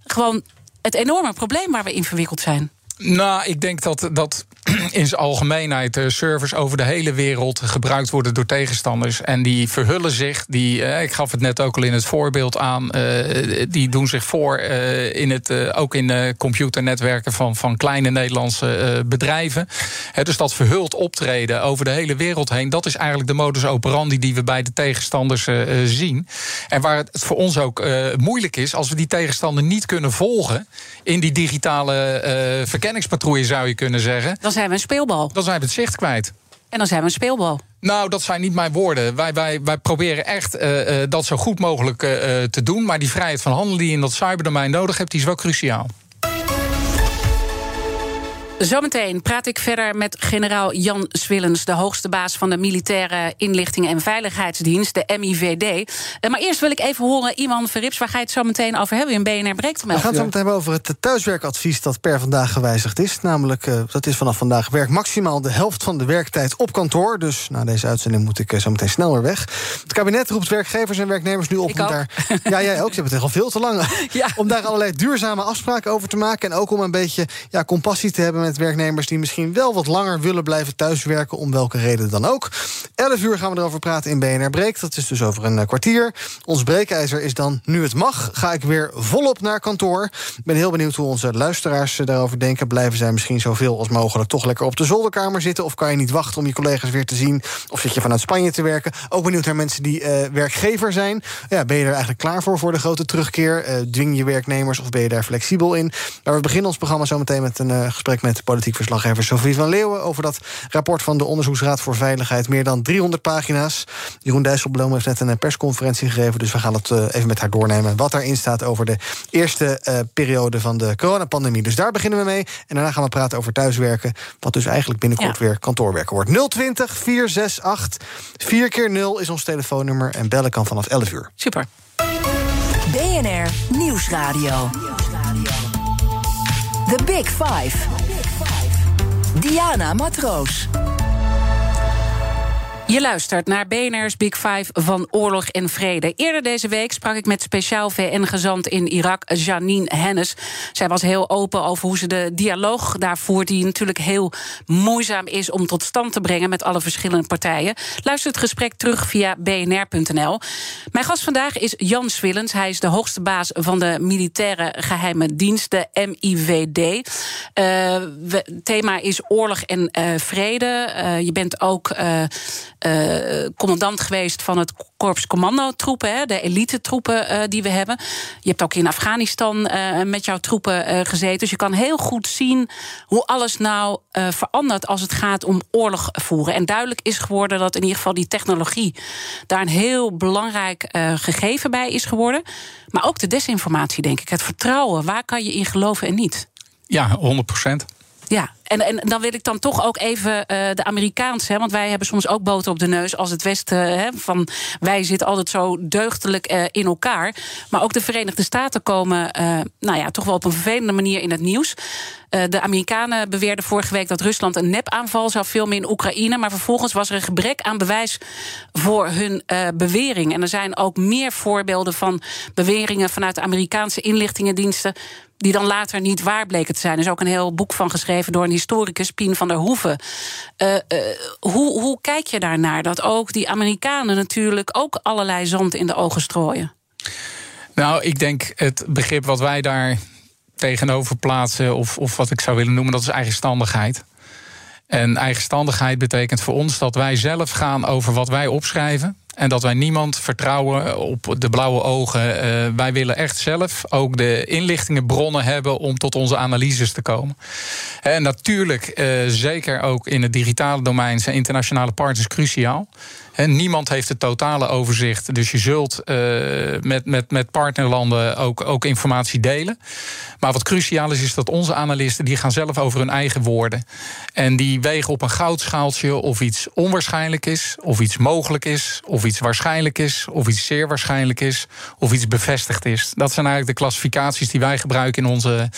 gewoon het enorme probleem waar we in verwikkeld zijn? Nou, ik denk dat, dat [CLEARS THROAT] in zijn algemeenheid uh, servers over de hele wereld gebruikt worden door tegenstanders. En die verhullen zich, die, uh, ik gaf het net ook al in het voorbeeld aan, uh, die doen zich voor in het, ook in computernetwerken van, van kleine Nederlandse bedrijven. Dus dat verhuld optreden over de hele wereld heen, dat is eigenlijk de modus operandi die we bij de tegenstanders zien. En waar het voor ons ook moeilijk is, als we die tegenstander niet kunnen volgen in die digitale verkenningspatrouille, zou je kunnen zeggen. Dan zijn we een speelbal. Dan zijn we het zicht kwijt. En dan zijn we een speelbal. Nou, dat zijn niet mijn woorden. Wij, wij, wij proberen echt uh, uh, dat zo goed mogelijk uh, te doen. Maar die vrijheid van handel die je in dat cyberdomein nodig hebt, die is wel cruciaal. Zometeen praat ik verder met generaal Jan Swillens, de hoogste baas van de Militaire Inlichting en Veiligheidsdienst, de MIVD. Maar eerst wil ik even horen, Iman Verrips, waar ga je het zo meteen over hebben in BNR Breekt? We gaan het zo meteen hebben over het thuiswerkadvies dat per vandaag gewijzigd is. Namelijk, uh, dat is vanaf vandaag werk maximaal de helft van de werktijd op kantoor. Dus na deze uitzending moet ik uh, zo meteen snel weer weg. Het kabinet roept werkgevers en werknemers nu op ik om ook. daar. Ja, jij ook. Je hebt het al veel te lang. [LAUGHS] Ja. Om daar allerlei duurzame afspraken over te maken. En ook om een beetje ja, compassie te hebben met werknemers die misschien wel wat langer willen blijven thuiswerken, om welke reden dan ook. 11 uur gaan we erover praten in BNR Breek. Dat is dus over een eh, kwartier. Ons breekijzer is dan, nu het mag, ga ik weer volop naar kantoor. Ik ben heel benieuwd hoe onze luisteraars eh, daarover denken. Blijven zij misschien zoveel als mogelijk toch lekker op de zolderkamer zitten? Of kan je niet wachten om je collega's weer te zien? Of zit je vanuit Spanje te werken? Ook benieuwd naar mensen die uh, werkgever zijn. Ja, ben je er eigenlijk klaar voor, voor de grote terugkeer? Dwing je werknemers of ben je daar flexibel in? Maar we beginnen ons programma zo meteen met een gesprek met politiek verslaggever Sofie van Leeuwen over dat rapport van de Onderzoeksraad voor Veiligheid. Meer dan 300 pagina's. Jeroen Dijsselbloem heeft net een persconferentie gegeven, dus we gaan het even met haar doornemen. Wat daarin staat over de eerste periode van de coronapandemie. Dus daar beginnen we mee. En daarna gaan we praten over thuiswerken, wat dus eigenlijk binnenkort ja. weer kantoorwerken wordt. 020 468 4 keer 0 is ons telefoonnummer en bellen kan vanaf 11 uur. Super. BNR Nieuwsradio. The Big Five. Diana Matroos. Je luistert naar BNR's Big Five van Oorlog en Vrede. Eerder deze week sprak ik met speciaal VN-gezant in Irak, Janine Hennis. Zij was heel open over hoe ze de dialoog daar voert... die natuurlijk heel moeizaam is om tot stand te brengen... met alle verschillende partijen. Luister het gesprek terug via bnr.nl. Mijn gast vandaag is Jan Swillens. Hij is de hoogste baas van de militaire geheime dienst, de MIVD. Uh, thema is oorlog en uh, vrede. Uh, je bent ook... Uh, commandant geweest van het korps commandotroepen, de elite troepen uh, die we hebben. Je hebt ook in Afghanistan uh, met jouw troepen gezeten. Dus je kan heel goed zien hoe alles nou verandert als het gaat om oorlog voeren. En duidelijk is geworden dat in ieder geval die technologie daar een heel belangrijk gegeven bij is geworden. Maar ook de desinformatie, denk ik. Het vertrouwen. Waar kan je in geloven en niet? Ja, 100 procent. Ja, en, en dan wil ik dan toch ook even uh, de Amerikaanse, hè, want wij hebben soms ook boter op de neus als het Westen. Hè, van wij zitten altijd zo deugdelijk uh, in elkaar. Maar ook de Verenigde Staten komen, nou ja, toch wel op een vervelende manier in het nieuws. de Amerikanen beweerden vorige week dat Rusland een nepaanval zou filmen in Oekraïne. Maar vervolgens was er een gebrek aan bewijs voor hun bewering. En er zijn ook meer voorbeelden van beweringen vanuit de Amerikaanse inlichtingendiensten die dan later niet waar bleken te zijn. Er is ook een heel boek van geschreven door een historicus, Pien van der Hoeven. Uh, uh, hoe, hoe kijk je daarnaar? Dat ook die Amerikanen natuurlijk ook allerlei zand in de ogen strooien. Nou, ik denk het begrip wat wij daar tegenover plaatsen, of, of wat ik zou willen noemen, dat is eigenstandigheid. En eigenstandigheid betekent voor ons dat wij zelf gaan over wat wij opschrijven. En dat wij niemand vertrouwen op de blauwe ogen. Uh, wij willen echt zelf ook de inlichtingenbronnen hebben om tot onze analyses te komen. En natuurlijk, zeker ook in het digitale domein, zijn internationale partners cruciaal. Niemand heeft het totale overzicht. Dus je zult uh, met, met, met partnerlanden ook, ook informatie delen. Maar wat cruciaal is, is dat onze analisten die gaan zelf over hun eigen woorden. En die wegen op een goudschaaltje of iets onwaarschijnlijk is, of iets mogelijk is, of iets waarschijnlijk is, of iets zeer waarschijnlijk is, of iets bevestigd is. Dat zijn eigenlijk de klassificaties die wij gebruiken in onze,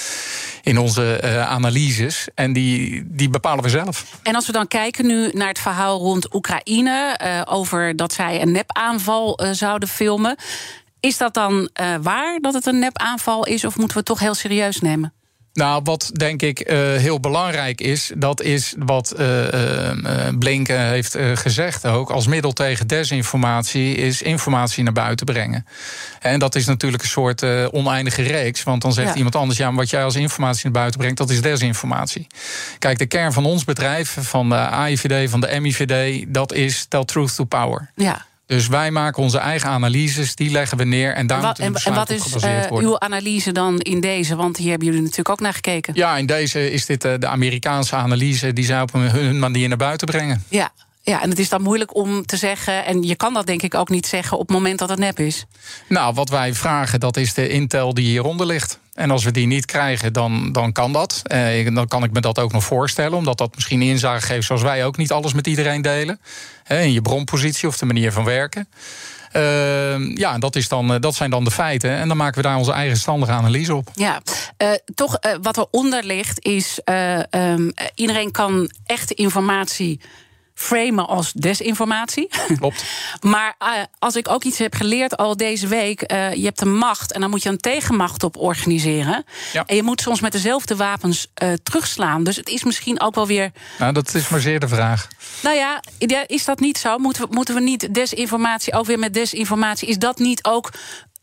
in onze uh, analyses. En die, die bepalen we zelf. En als we dan kijken nu naar het verhaal rond Oekraïne. Uh, over dat zij een nepaanval uh, zouden filmen. Is dat dan uh, waar dat het een nepaanval is, of moeten we het toch heel serieus nemen? Nou, wat denk ik uh, heel belangrijk is, dat is wat uh, uh, Blinken heeft gezegd ook. Als middel tegen desinformatie is informatie naar buiten brengen. En dat is natuurlijk een soort oneindige reeks. Want dan zegt ja. iemand anders, ja, maar wat jij als informatie naar buiten brengt, dat is desinformatie. Kijk, de kern van ons bedrijf, van de AIVD, van de MIVD, dat is tell truth to power. Ja. Dus wij maken onze eigen analyses, die leggen we neer en daar en wat, moet en, wat is uh, uw analyse dan in deze? Want hier hebben jullie natuurlijk ook naar gekeken. Ja, in deze is dit uh, de Amerikaanse analyse die zij op hun manier naar buiten brengen. Ja. Ja, en het is dan moeilijk om te zeggen, en je kan dat denk ik ook niet zeggen op het moment dat het nep is. Nou, wat wij vragen, dat is de intel die hieronder ligt. En als we die niet krijgen, dan, dan kan dat. Eh, dan kan ik me dat ook nog voorstellen, omdat dat misschien inzage geeft zoals wij ook niet alles met iedereen delen. In je bronpositie of de manier van werken. Uh, ja, dat, is dan, dat zijn dan de feiten. En dan maken we daar onze eigen standige analyse op. Ja, uh, toch wat eronder ligt is... Um, iedereen kan echte informatie framen als desinformatie. Klopt. [LAUGHS] maar uh, als ik ook iets heb geleerd al deze week, uh, je hebt een macht en dan moet je een tegenmacht op organiseren. Ja. En je moet soms met dezelfde wapens uh, terugslaan. Dus het is misschien ook wel weer. Nou, dat is maar zeer de vraag. Nou ja, is dat niet zo? Moeten we, moeten we niet desinformatie ook weer met desinformatie? Is dat niet ook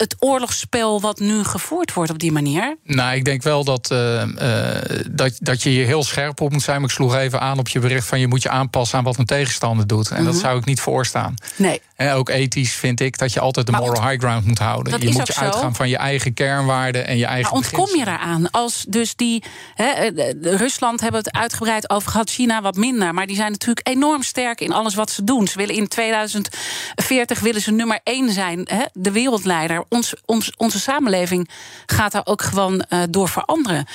het oorlogsspel wat nu gevoerd wordt op die manier? Nou, ik denk wel dat, uh, uh, dat, dat je hier heel scherp op moet zijn. Maar ik sloeg even aan op je bericht van je moet je aanpassen aan wat een tegenstander doet. En mm -hmm. dat zou ik niet voorstaan. Nee. En ook ethisch vind ik dat je altijd de moral high ground moet houden. Dat je moet je zo. uitgaan van je eigen kernwaarden en je eigen. Maar ontkom je daaraan? Als dus die. He, Rusland hebben het uitgebreid over gehad, China wat minder. Maar die zijn natuurlijk enorm sterk in alles wat ze doen. Ze willen in 2040 willen ze nummer één zijn, de wereldleider. Ons, ons, onze samenleving gaat daar ook gewoon uh, door veranderen.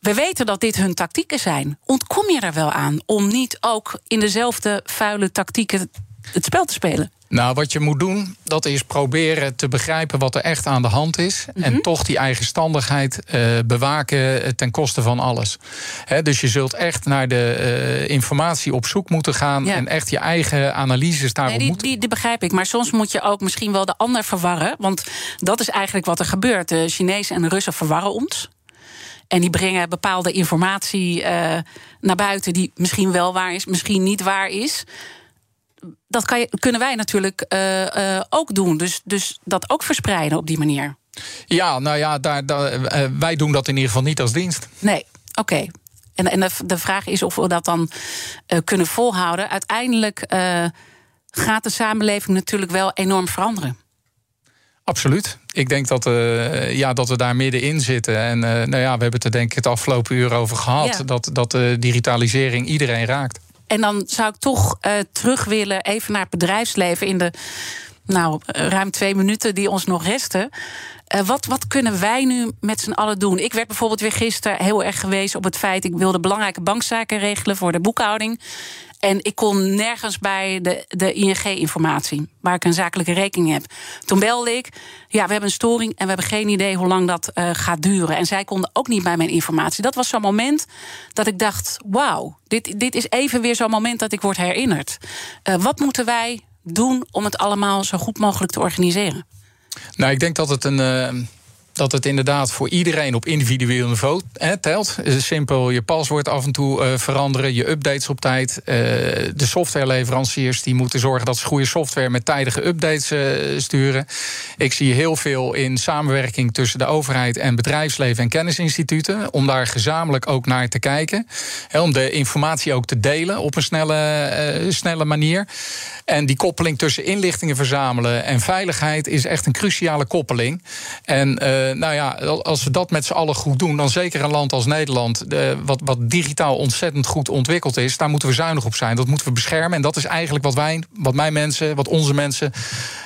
We weten dat dit hun tactieken zijn. Ontkom je er wel aan om niet ook in dezelfde vuile tactieken het spel te spelen? Nou, wat je moet doen, dat is proberen te begrijpen wat er echt aan de hand is. Mm -hmm. En toch die eigenstandigheid uh, bewaken ten koste van alles. He, dus je zult echt naar de uh, informatie op zoek moeten gaan. Ja. En echt je eigen analyses daarop nee, die, moeten. Die, die begrijp ik. Maar soms moet je ook misschien wel de ander verwarren. Want dat is eigenlijk wat er gebeurt. De Chinezen en de Russen verwarren ons. En die brengen bepaalde informatie uh, naar buiten die misschien wel waar is, misschien niet waar is dat kan je, kunnen wij natuurlijk uh, uh, ook doen. Dus, dus dat ook verspreiden op die manier. Ja, nou ja, daar, daar, uh, wij doen dat in ieder geval niet als dienst. Nee, oké. Okay. En, en de, vraag is of we dat dan kunnen volhouden. Uiteindelijk gaat de samenleving natuurlijk wel enorm veranderen. Absoluut. Ik denk dat, uh, ja, dat we daar middenin zitten. En uh, nou ja, we hebben het er denk ik het afgelopen uur over gehad. Ja. Dat, dat de digitalisering iedereen raakt. En dan zou ik toch uh, terug willen, even naar het bedrijfsleven in de nou, ruim twee minuten die ons nog resten. Uh, wat, wat kunnen wij nu met z'n allen doen? Ik werd bijvoorbeeld weer gisteren heel erg gewezen op het feit... ik wilde belangrijke bankzaken regelen voor de boekhouding. En ik kon nergens bij de, de ING-informatie, waar ik een zakelijke rekening heb. Toen belde ik, ja, we hebben een storing en we hebben geen idee hoe lang dat uh, gaat duren. En zij konden ook niet bij mijn informatie. Dat was zo'n moment dat ik dacht, wauw, dit, dit is even weer zo'n moment dat ik word herinnerd. Uh, wat moeten wij doen om het allemaal zo goed mogelijk te organiseren? Nou, ik denk dat het een. Dat het inderdaad voor iedereen op individueel niveau telt. Is simpel, je paswoord af en toe uh, veranderen, je updates op tijd. Uh, de softwareleveranciers die moeten zorgen dat ze goede software met tijdige updates uh, sturen. Ik zie heel veel in samenwerking tussen de overheid en bedrijfsleven en kennisinstituten. Om daar gezamenlijk ook naar te kijken. Om de informatie ook te delen op een snelle, snelle manier. En die koppeling tussen inlichtingen verzamelen en veiligheid is echt een cruciale koppeling. En nou ja, als we dat met z'n allen goed doen, dan zeker een land als Nederland, uh, wat, wat digitaal ontzettend goed ontwikkeld is, daar moeten we zuinig op zijn. Dat moeten we beschermen. En dat is eigenlijk wat wij, wat mijn mensen, wat onze mensen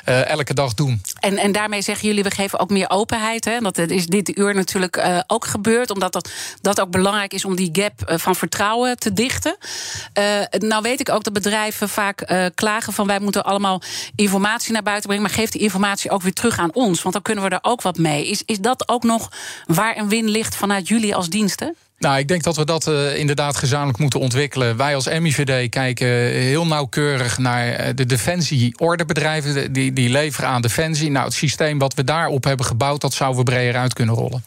uh, elke dag doen. En, en daarmee zeggen jullie, we geven ook meer openheid. Hè? Dat is dit uur natuurlijk uh, ook gebeurd, omdat dat, dat ook belangrijk is om die gap van vertrouwen te dichten. nou weet ik ook dat bedrijven vaak klagen van wij moeten allemaal informatie naar buiten brengen, maar geef die informatie ook weer terug aan ons, want dan kunnen we er ook wat mee. Is, is dat ook nog waar een win ligt vanuit jullie als diensten? Nou, ik denk dat we dat uh, inderdaad gezamenlijk moeten ontwikkelen. Wij als MIVD kijken heel nauwkeurig naar de defensie-ordebedrijven die, die leveren aan defensie. Nou, het systeem wat we daarop hebben gebouwd, dat zouden we breder uit kunnen rollen.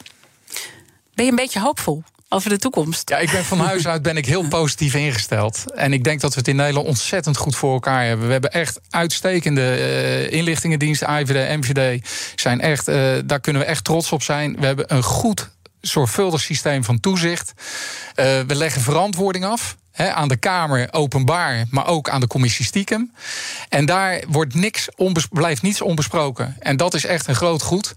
Ben je een beetje hoopvol? over de toekomst. Ja, ik ben van huis uit ben ik heel [LAUGHS] positief ingesteld. En ik denk dat we het in Nederland ontzettend goed voor elkaar hebben. We hebben echt uitstekende uh, inlichtingendiensten, IVD, MVD. Zijn echt, uh, daar kunnen we echt trots op zijn. We hebben een goed zorgvuldig systeem van toezicht. Uh, we leggen verantwoording af. He, aan de Kamer openbaar, maar ook aan de commissie stiekem. En daar wordt niks blijft niets onbesproken. En dat is echt een groot goed.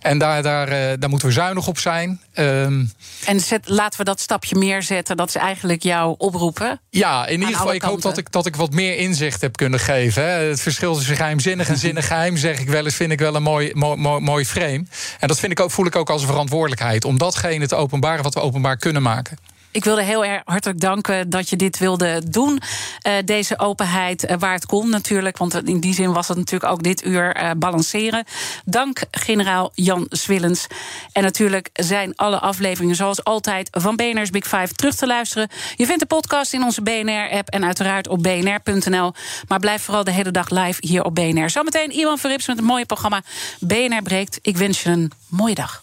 En daar, daar, uh, daar moeten we zuinig op zijn. Um, en zet, laten we dat stapje meer zetten. Dat is eigenlijk jouw oproepen. Ja, in ieder geval, ik hoop dat ik, dat ik wat meer inzicht heb kunnen geven. Hè. Het verschil tussen geheimzinnig en zinnig geheim, zeg ik wel eens, vind ik wel een mooi, mooi, mooi frame. En dat vind ik ook, voel ik ook als een verantwoordelijkheid. Om datgene te openbaren wat we openbaar kunnen maken. Ik wilde heel erg hartelijk danken dat je dit wilde doen. Uh, deze openheid, uh, waar het kon natuurlijk. Want in die zin was het natuurlijk ook dit uur uh, balanceren. Dank generaal Jan Swillens. En natuurlijk zijn alle afleveringen zoals altijd van BNR's Big Five terug te luisteren. Je vindt de podcast in onze BNR-app en uiteraard op bnr.nl. Maar blijf vooral de hele dag live hier op BNR. Zometeen Iwan Verrips met een mooie programma BNR Breekt. Ik wens je een mooie dag.